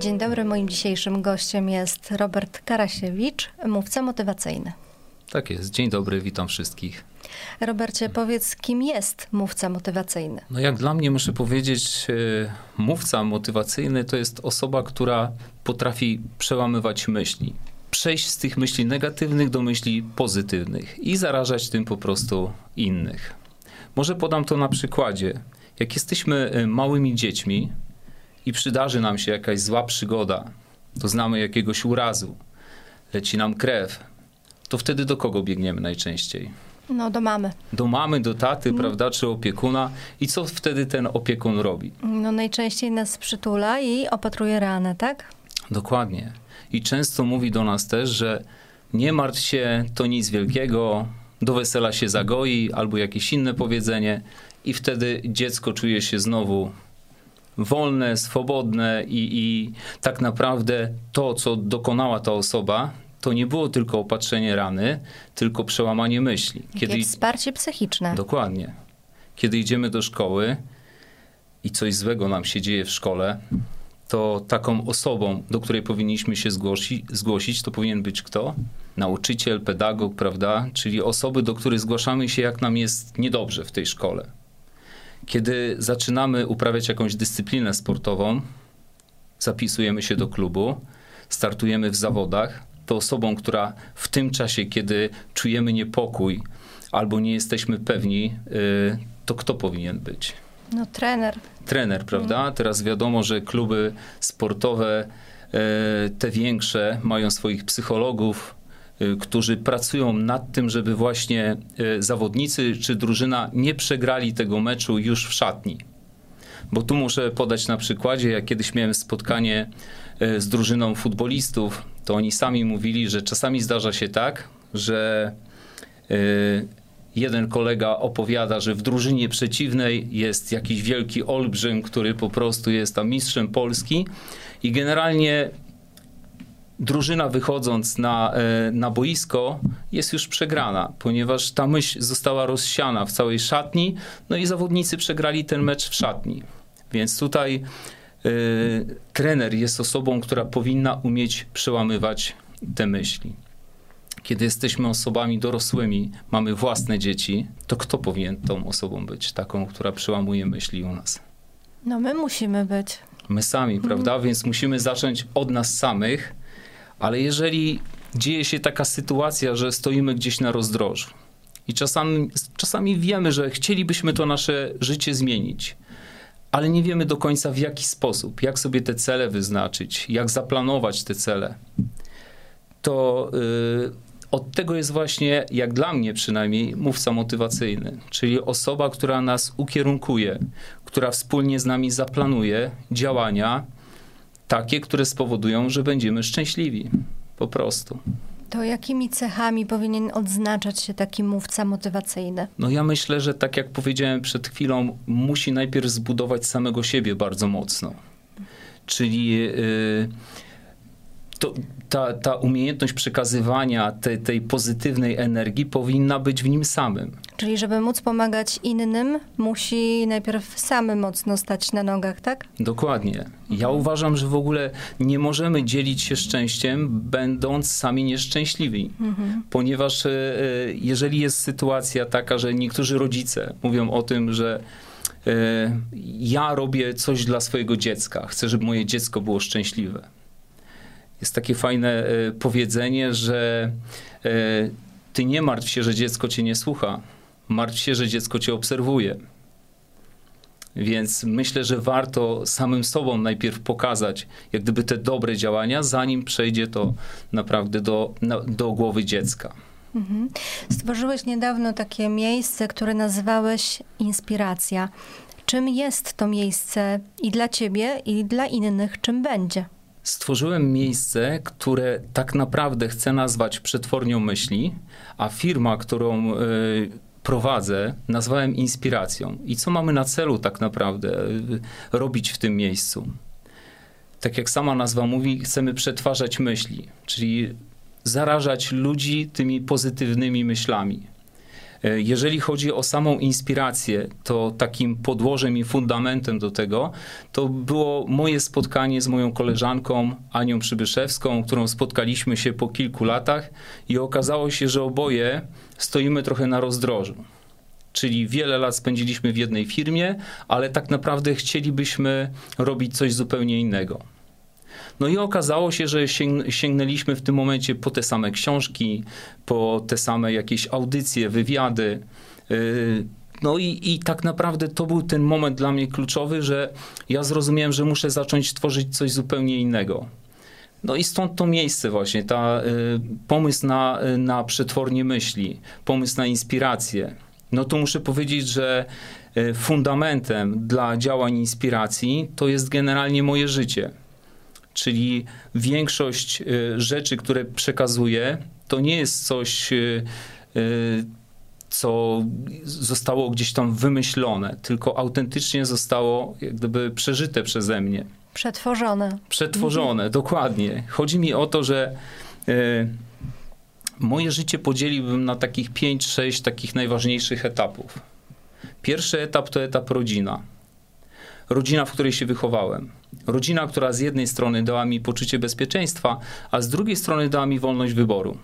Dzień dobry, moim dzisiejszym gościem jest Robert Karasiewicz, mówca motywacyjny. Tak jest. Dzień dobry, witam wszystkich. Robercie, powiedz, kim jest mówca motywacyjny? No jak dla mnie muszę powiedzieć, e, mówca motywacyjny to jest osoba, która potrafi przełamywać myśli. Przejść z tych myśli negatywnych do myśli pozytywnych i zarażać tym po prostu innych. Może podam to na przykładzie. Jak jesteśmy e, małymi dziećmi i przydarzy nam się jakaś zła przygoda, doznamy jakiegoś urazu, leci nam krew, to wtedy do kogo biegniemy najczęściej? No, do mamy. Do mamy, do taty, prawda, czy opiekuna. I co wtedy ten opiekun robi? No, najczęściej nas przytula i opatruje ranę, tak? Dokładnie. I często mówi do nas też, że nie martw się, to nic wielkiego, do wesela się zagoi, albo jakieś inne powiedzenie, i wtedy dziecko czuje się znowu wolne, swobodne, i, i tak naprawdę to, co dokonała ta osoba, to nie było tylko opatrzenie rany, tylko przełamanie myśli. Kiedy... wsparcie psychiczne. Dokładnie. Kiedy idziemy do szkoły i coś złego nam się dzieje w szkole, to taką osobą, do której powinniśmy się zgłosi, zgłosić, to powinien być kto? Nauczyciel, pedagog, prawda? Czyli osoby, do których zgłaszamy się, jak nam jest niedobrze w tej szkole. Kiedy zaczynamy uprawiać jakąś dyscyplinę sportową, zapisujemy się do klubu, startujemy w zawodach, to osobą, która w tym czasie, kiedy czujemy niepokój albo nie jesteśmy pewni, y, to kto powinien być? No, trener. Trener, prawda? Mhm. Teraz wiadomo, że kluby sportowe, y, te większe, mają swoich psychologów, którzy pracują nad tym, żeby właśnie zawodnicy czy drużyna nie przegrali tego meczu już w szatni. Bo tu muszę podać na przykładzie, jak kiedyś miałem spotkanie z drużyną futbolistów, to oni sami mówili, że czasami zdarza się tak, że y, jeden kolega opowiada, że w drużynie przeciwnej jest jakiś wielki olbrzym, który po prostu jest tam mistrzem Polski i generalnie drużyna wychodząc na, y, na boisko jest już przegrana, ponieważ ta myśl została rozsiana w całej szatni, no i zawodnicy przegrali ten mecz w szatni. Więc tutaj Y, trener jest osobą, która powinna umieć przełamywać te myśli. Kiedy jesteśmy osobami dorosłymi, mamy własne dzieci, to kto powinien tą osobą być? Taką, która przełamuje myśli u nas. No my musimy być. My sami, mhm. prawda? Więc musimy zacząć od nas samych, ale jeżeli dzieje się taka sytuacja, że stoimy gdzieś na rozdrożu i czasami, czasami wiemy, że chcielibyśmy to nasze życie zmienić, ale nie wiemy do końca w jaki sposób, jak sobie te cele wyznaczyć, jak zaplanować te cele. To yy, od tego jest właśnie, jak dla mnie przynajmniej, mówca motywacyjny, czyli osoba, która nas ukierunkuje, która wspólnie z nami zaplanuje działania takie, które spowodują, że będziemy szczęśliwi. Po prostu. To jakimi cechami powinien odznaczać się taki mówca motywacyjny? No ja myślę, że tak jak powiedziałem przed chwilą, musi najpierw zbudować samego siebie bardzo mocno. Czyli yy, to, ta, ta umiejętność przekazywania tej, tej pozytywnej energii powinna być w nim samym. Czyli żeby móc pomagać innym, musi najpierw samy mocno stać na nogach, tak? Dokładnie. Ja mhm. uważam, że w ogóle nie możemy dzielić się szczęściem, będąc sami nieszczęśliwi. Mhm. Ponieważ e, jeżeli jest sytuacja taka, że niektórzy rodzice mówią o tym, że e, ja robię coś dla swojego dziecka, chcę, żeby moje dziecko było szczęśliwe jest takie fajne e, powiedzenie, że e, ty nie martw się, że dziecko cię nie słucha. Martw się, że dziecko cię obserwuje. Więc myślę, że warto samym sobą najpierw pokazać, jak gdyby te dobre działania, zanim przejdzie to naprawdę do, do głowy dziecka. Mhm. Stworzyłeś niedawno takie miejsce, które nazywałeś Inspiracja. Czym jest to miejsce i dla ciebie, i dla innych, czym będzie? Stworzyłem miejsce, które tak naprawdę chcę nazwać przetwornią myśli, a firma, którą y, prowadzę, nazwałem inspiracją. I co mamy na celu tak naprawdę y, robić w tym miejscu? Tak jak sama nazwa mówi, chcemy przetwarzać myśli, czyli zarażać ludzi tymi pozytywnymi myślami. E, jeżeli chodzi o samą inspirację, to takim podłożem i fundamentem do tego to było moje spotkanie z moją koleżanką Anią Przybyszewską, którą spotkaliśmy się po kilku latach i okazało się, że oboje stoimy trochę na rozdrożu. Czyli wiele lat spędziliśmy w jednej firmie, ale tak naprawdę chcielibyśmy robić coś zupełnie innego. No i okazało się, że sięgnęliśmy w tym momencie po te same książki, po te same jakieś audycje, wywiady. Y, no i, i tak naprawdę to był ten moment dla mnie kluczowy, że ja zrozumiałem, że muszę zacząć tworzyć coś zupełnie innego. No i stąd to miejsce właśnie, ta y, pomysł na, na przetwornie myśli, pomysł na inspirację. No to muszę powiedzieć, że y, fundamentem dla działań inspiracji to jest generalnie moje życie czyli większość y, rzeczy, które przekazuję, to nie jest coś, y, y, co zostało gdzieś tam wymyślone, tylko autentycznie zostało jak gdyby przeżyte przeze mnie. Przetworzone. Przetworzone, mhm. dokładnie. Chodzi mi o to, że moje życie podzieliłbym na takich 5-6 takich najważniejszych etapów. Pierwszy etap to etap rodzina rodzina, w której się wychowałem. Rodzina, która z jednej strony dała mi poczucie bezpieczeństwa, a z drugiej strony dała mi wolność wyboru.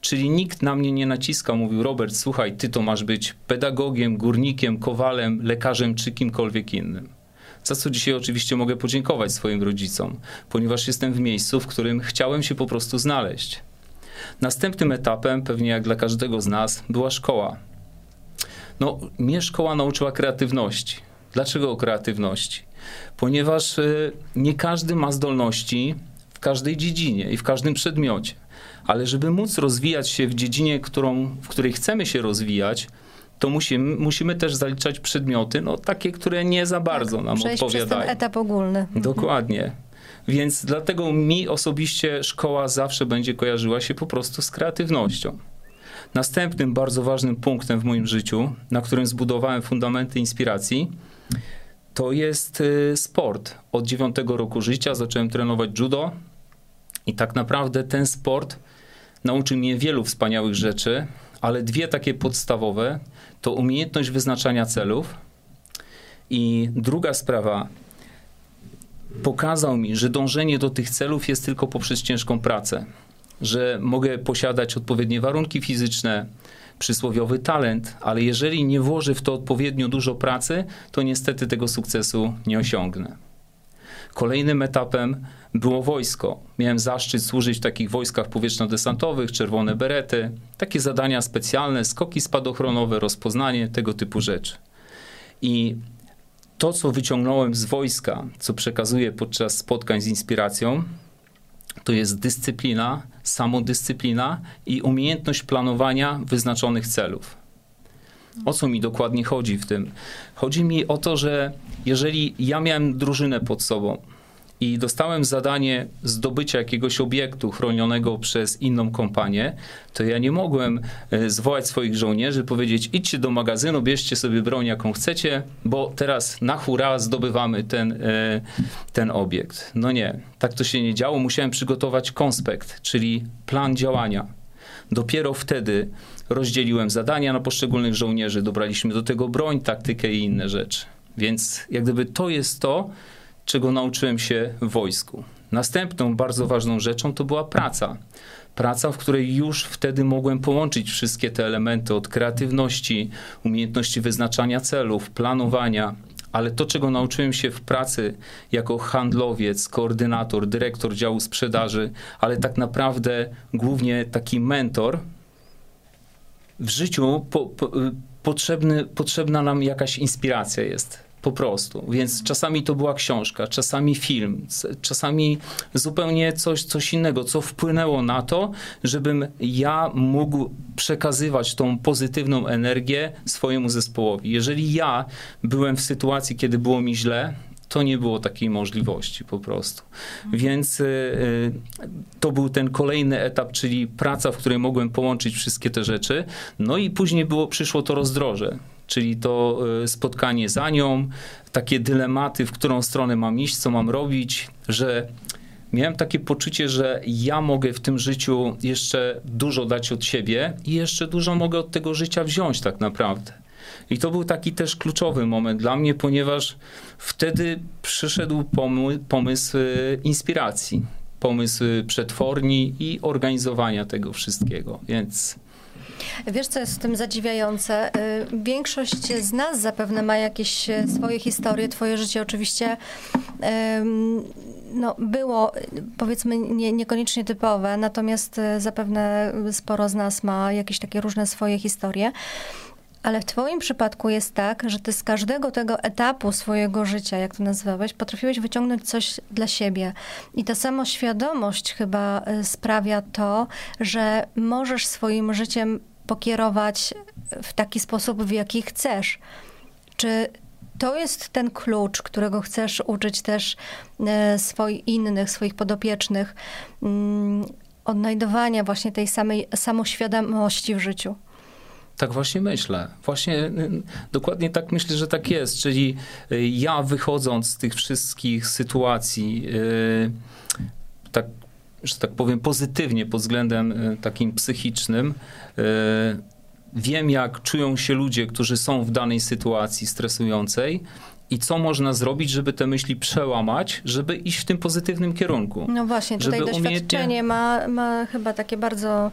Czyli nikt na mnie nie naciskał, mówił: Robert, słuchaj, ty to masz być pedagogiem, górnikiem, kowalem, lekarzem czy kimkolwiek innym. Za co dzisiaj oczywiście mogę podziękować swoim rodzicom, ponieważ jestem w miejscu, w którym chciałem się po prostu znaleźć. Następnym etapem, pewnie jak dla każdego z nas, była szkoła. No, mnie szkoła nauczyła kreatywności Dlaczego o kreatywności? Ponieważ y, nie każdy ma zdolności w każdej dziedzinie i w każdym przedmiocie. Ale żeby móc rozwijać się w dziedzinie, którą, w której chcemy się rozwijać, to musimy, musimy też zaliczać przedmioty, no takie, które nie za bardzo tak, nam przejść odpowiadają. Przez ten etap ogólny. Mhm. Dokładnie. Więc dlatego mi osobiście szkoła zawsze będzie kojarzyła się po prostu z kreatywnością. Następnym bardzo ważnym punktem w moim życiu, na którym zbudowałem fundamenty inspiracji, to jest y, sport. Od dziewiątego roku życia zacząłem trenować judo i tak naprawdę ten sport nauczył mnie wielu wspaniałych rzeczy, ale dwie takie podstawowe to umiejętność wyznaczania celów i druga sprawa pokazał mi, że dążenie do tych celów jest tylko poprzez ciężką pracę, że mogę posiadać odpowiednie warunki fizyczne, przysłowiowy talent, ale jeżeli nie włożę w to odpowiednio dużo pracy, to niestety tego sukcesu nie osiągnę. Kolejnym etapem było wojsko. Miałem zaszczyt służyć w takich wojskach powietrzno-desantowych, czerwone berety, takie zadania specjalne, skoki spadochronowe, rozpoznanie, tego typu rzeczy. I to, co wyciągnąłem z wojska, co przekazuję podczas spotkań z inspiracją, to jest dyscyplina, samodyscyplina i umiejętność planowania wyznaczonych celów. O co mi dokładnie chodzi w tym? Chodzi mi o to, że jeżeli ja miałem drużynę pod sobą, i dostałem zadanie zdobycia jakiegoś obiektu chronionego przez inną kompanię, to ja nie mogłem e, zwołać swoich żołnierzy, powiedzieć idźcie do magazynu, bierzcie sobie broń jaką chcecie, bo teraz na hura zdobywamy ten, e, ten obiekt. No nie, tak to się nie działo. Musiałem przygotować konspekt, czyli plan działania. Dopiero wtedy rozdzieliłem zadania na poszczególnych żołnierzy, dobraliśmy do tego broń, taktykę i inne rzeczy. Więc jak gdyby to jest to, czego nauczyłem się w wojsku. Następną bardzo ważną rzeczą to była praca. Praca, w której już wtedy mogłem połączyć wszystkie te elementy od kreatywności, umiejętności wyznaczania celów, planowania, ale to, czego nauczyłem się w pracy jako handlowiec, koordynator, dyrektor działu sprzedaży, ale tak naprawdę głównie taki mentor, w życiu po, po, potrzebny, potrzebna nam jakaś inspiracja jest po prostu. Więc czasami to była książka, czasami film, czasami zupełnie coś, coś innego, co wpłynęło na to, żebym ja mógł przekazywać tą pozytywną energię swojemu zespołowi. Jeżeli ja byłem w sytuacji, kiedy było mi źle, to nie było takiej możliwości po prostu. Więc y, y, to był ten kolejny etap, czyli praca, w której mogłem połączyć wszystkie te rzeczy. No i później było, przyszło to rozdroże czyli to e, spotkanie za nią, takie dylematy, w którą stronę mam iść, co mam robić, że miałem takie poczucie, że ja mogę w tym życiu jeszcze dużo dać od siebie i jeszcze dużo mogę od tego życia wziąć tak naprawdę. I to był taki też kluczowy moment dla mnie, ponieważ wtedy przyszedł pomysł e, inspiracji, pomysł przetworni i organizowania tego wszystkiego. Więc Wiesz, co jest w tym zadziwiające? Y, większość z nas zapewne ma jakieś e, swoje historie. Twoje życie oczywiście no, było powiedzmy nie, niekoniecznie typowe, natomiast e, zapewne sporo z nas ma jakieś takie różne swoje historie. Ale w Twoim przypadku jest tak, że Ty z każdego tego etapu swojego życia, jak to nazwałeś, potrafiłeś wyciągnąć coś dla siebie. I ta samoświadomość chyba e, sprawia to, że możesz swoim życiem pokierować w taki sposób, w jaki chcesz. Czy to jest ten klucz, którego chcesz uczyć też e, swoich innych, swoich podopiecznych, mm, odnajdowania właśnie tej samej samoświadomości w życiu? Tak właśnie myślę. Właśnie y, dokładnie tak myślę, że tak jest. Czyli y, ja wychodząc z tych wszystkich sytuacji, y, tak, że tak powiem, pozytywnie pod względem takim psychicznym, wiem, jak czują się ludzie, którzy są w danej sytuacji stresującej i co można zrobić, żeby te myśli przełamać, żeby iść w tym pozytywnym kierunku. No właśnie, tutaj doświadczenie umiejętnie... ma, ma chyba takie bardzo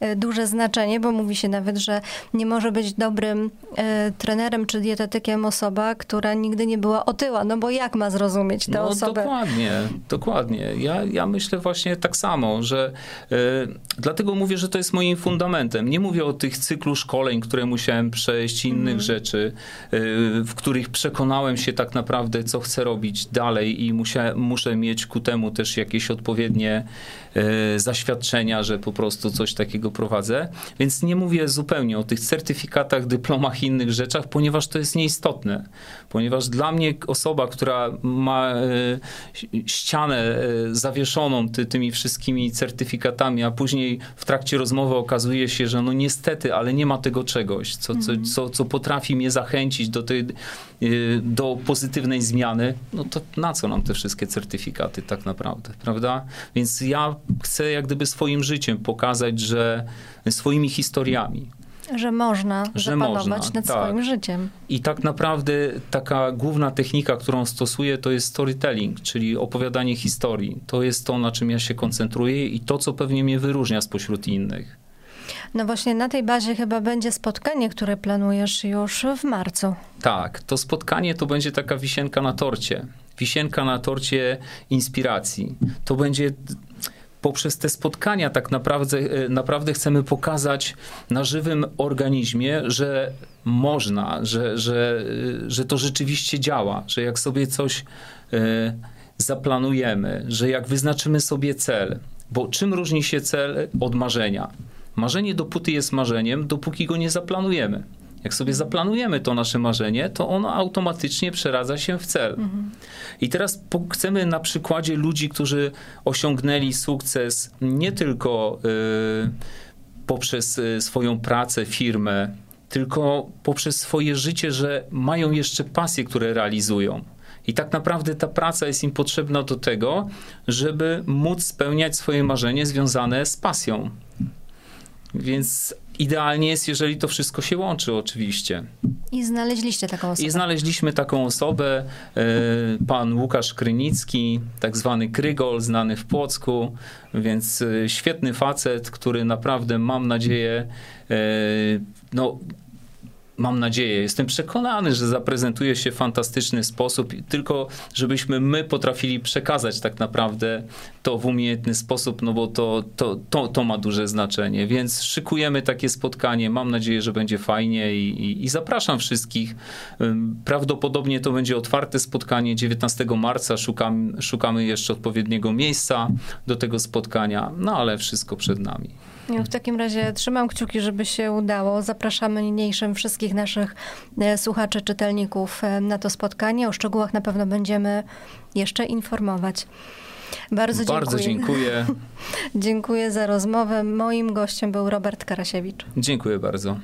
E, duże znaczenie, bo mówi się nawet, że nie może być dobrym e, trenerem czy dietetykiem osoba, która nigdy nie była otyła, no bo jak ma zrozumieć tę no, osobę? Dokładnie, dokładnie. Ja, ja myślę właśnie tak samo, że e, dlatego mówię, że to jest moim fundamentem. Nie mówię o tych cyklu szkoleń, które musiałem przejść, innych mm. rzeczy, w których przekonałem się tak naprawdę, co chcę robić dalej i musia, muszę mieć ku temu też jakieś odpowiednie zaświadczenia, że po prostu coś takiego prowadzę, więc nie mówię zupełnie o tych certyfikatach, dyplomach i innych rzeczach, ponieważ to jest nieistotne. Ponieważ dla mnie osoba, która ma e, ścianę e, zawieszoną ty, tymi wszystkimi certyfikatami, a później w trakcie rozmowy okazuje się, że no niestety, ale nie ma tego czegoś, co, co, mhm. co, co potrafi mnie zachęcić do tej Y, do pozytywnej zmiany, no to na co nam te wszystkie certyfikaty tak naprawdę, prawda? Więc ja chcę jak gdyby swoim życiem pokazać, że swoimi historiami, że można że zapanować można, nad tak. swoim życiem. I tak naprawdę taka główna technika, którą stosuję, to jest storytelling, czyli opowiadanie historii. To jest to, na czym ja się koncentruję i to, co pewnie mnie wyróżnia spośród innych. No właśnie na tej bazie chyba będzie spotkanie, które planujesz już w marcu. Tak, to spotkanie to będzie taka wisienka na torcie. Wisienka na torcie inspiracji. To będzie poprzez te spotkania tak naprawdę, e, naprawdę chcemy pokazać na żywym organizmie, że można, że, że, e, że to rzeczywiście działa, że jak sobie coś e, zaplanujemy, że jak wyznaczymy sobie cel, bo czym różni się cel od marzenia? Marzenie dopóty jest marzeniem, dopóki go nie zaplanujemy. Jak sobie zaplanujemy to nasze marzenie, to ono automatycznie przeradza się w cel. Mhm. I teraz chcemy na przykładzie ludzi, którzy osiągnęli sukces nie tylko y, poprzez y, swoją pracę, firmę, tylko poprzez swoje życie, że mają jeszcze pasje, które realizują. I tak naprawdę ta praca jest im potrzebna do tego, żeby móc spełniać swoje marzenie związane z pasją. Więc idealnie jest, jeżeli to wszystko się łączy, oczywiście. I znaleźliście taką osobę. I znaleźliśmy taką osobę, e, pan Łukasz Krynicki, tak zwany Krygol, znany w Płocku, więc e, świetny facet, który naprawdę mam nadzieję, e, no, mam nadzieję, jestem przekonany, że zaprezentuje się w fantastyczny sposób, tylko żebyśmy my potrafili przekazać tak naprawdę to w umiejętny sposób, no bo to, to, to, to ma duże znaczenie. Więc szykujemy takie spotkanie. Mam nadzieję, że będzie fajnie i, i, i zapraszam wszystkich. Prawdopodobnie to będzie otwarte spotkanie 19 marca. Szukam, szukamy jeszcze odpowiedniego miejsca do tego spotkania, no ale wszystko przed nami. W takim razie trzymam kciuki, żeby się udało. Zapraszamy niniejszym wszystkich naszych e, słuchaczy, czytelników e, na to spotkanie. O szczegółach na pewno będziemy jeszcze informować. Bardzo, Bardzo dziękuję. dziękuję za rozmowę. Moim gościem był Robert Karasiewicz. Dziękuję bardzo.